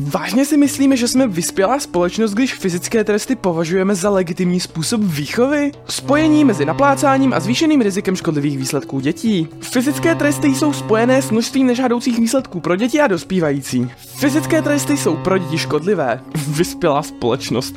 Vážně si myslíme, že jsme vyspělá společnost, když fyzické tresty považujeme za legitimní způsob výchovy? Spojení mezi naplácáním a zvýšeným rizikem škodlivých výsledků dětí. Fyzické tresty jsou spojené s množstvím nežádoucích výsledků pro děti a dospívající. Fyzické tresty jsou pro děti škodlivé. Vyspělá společnost.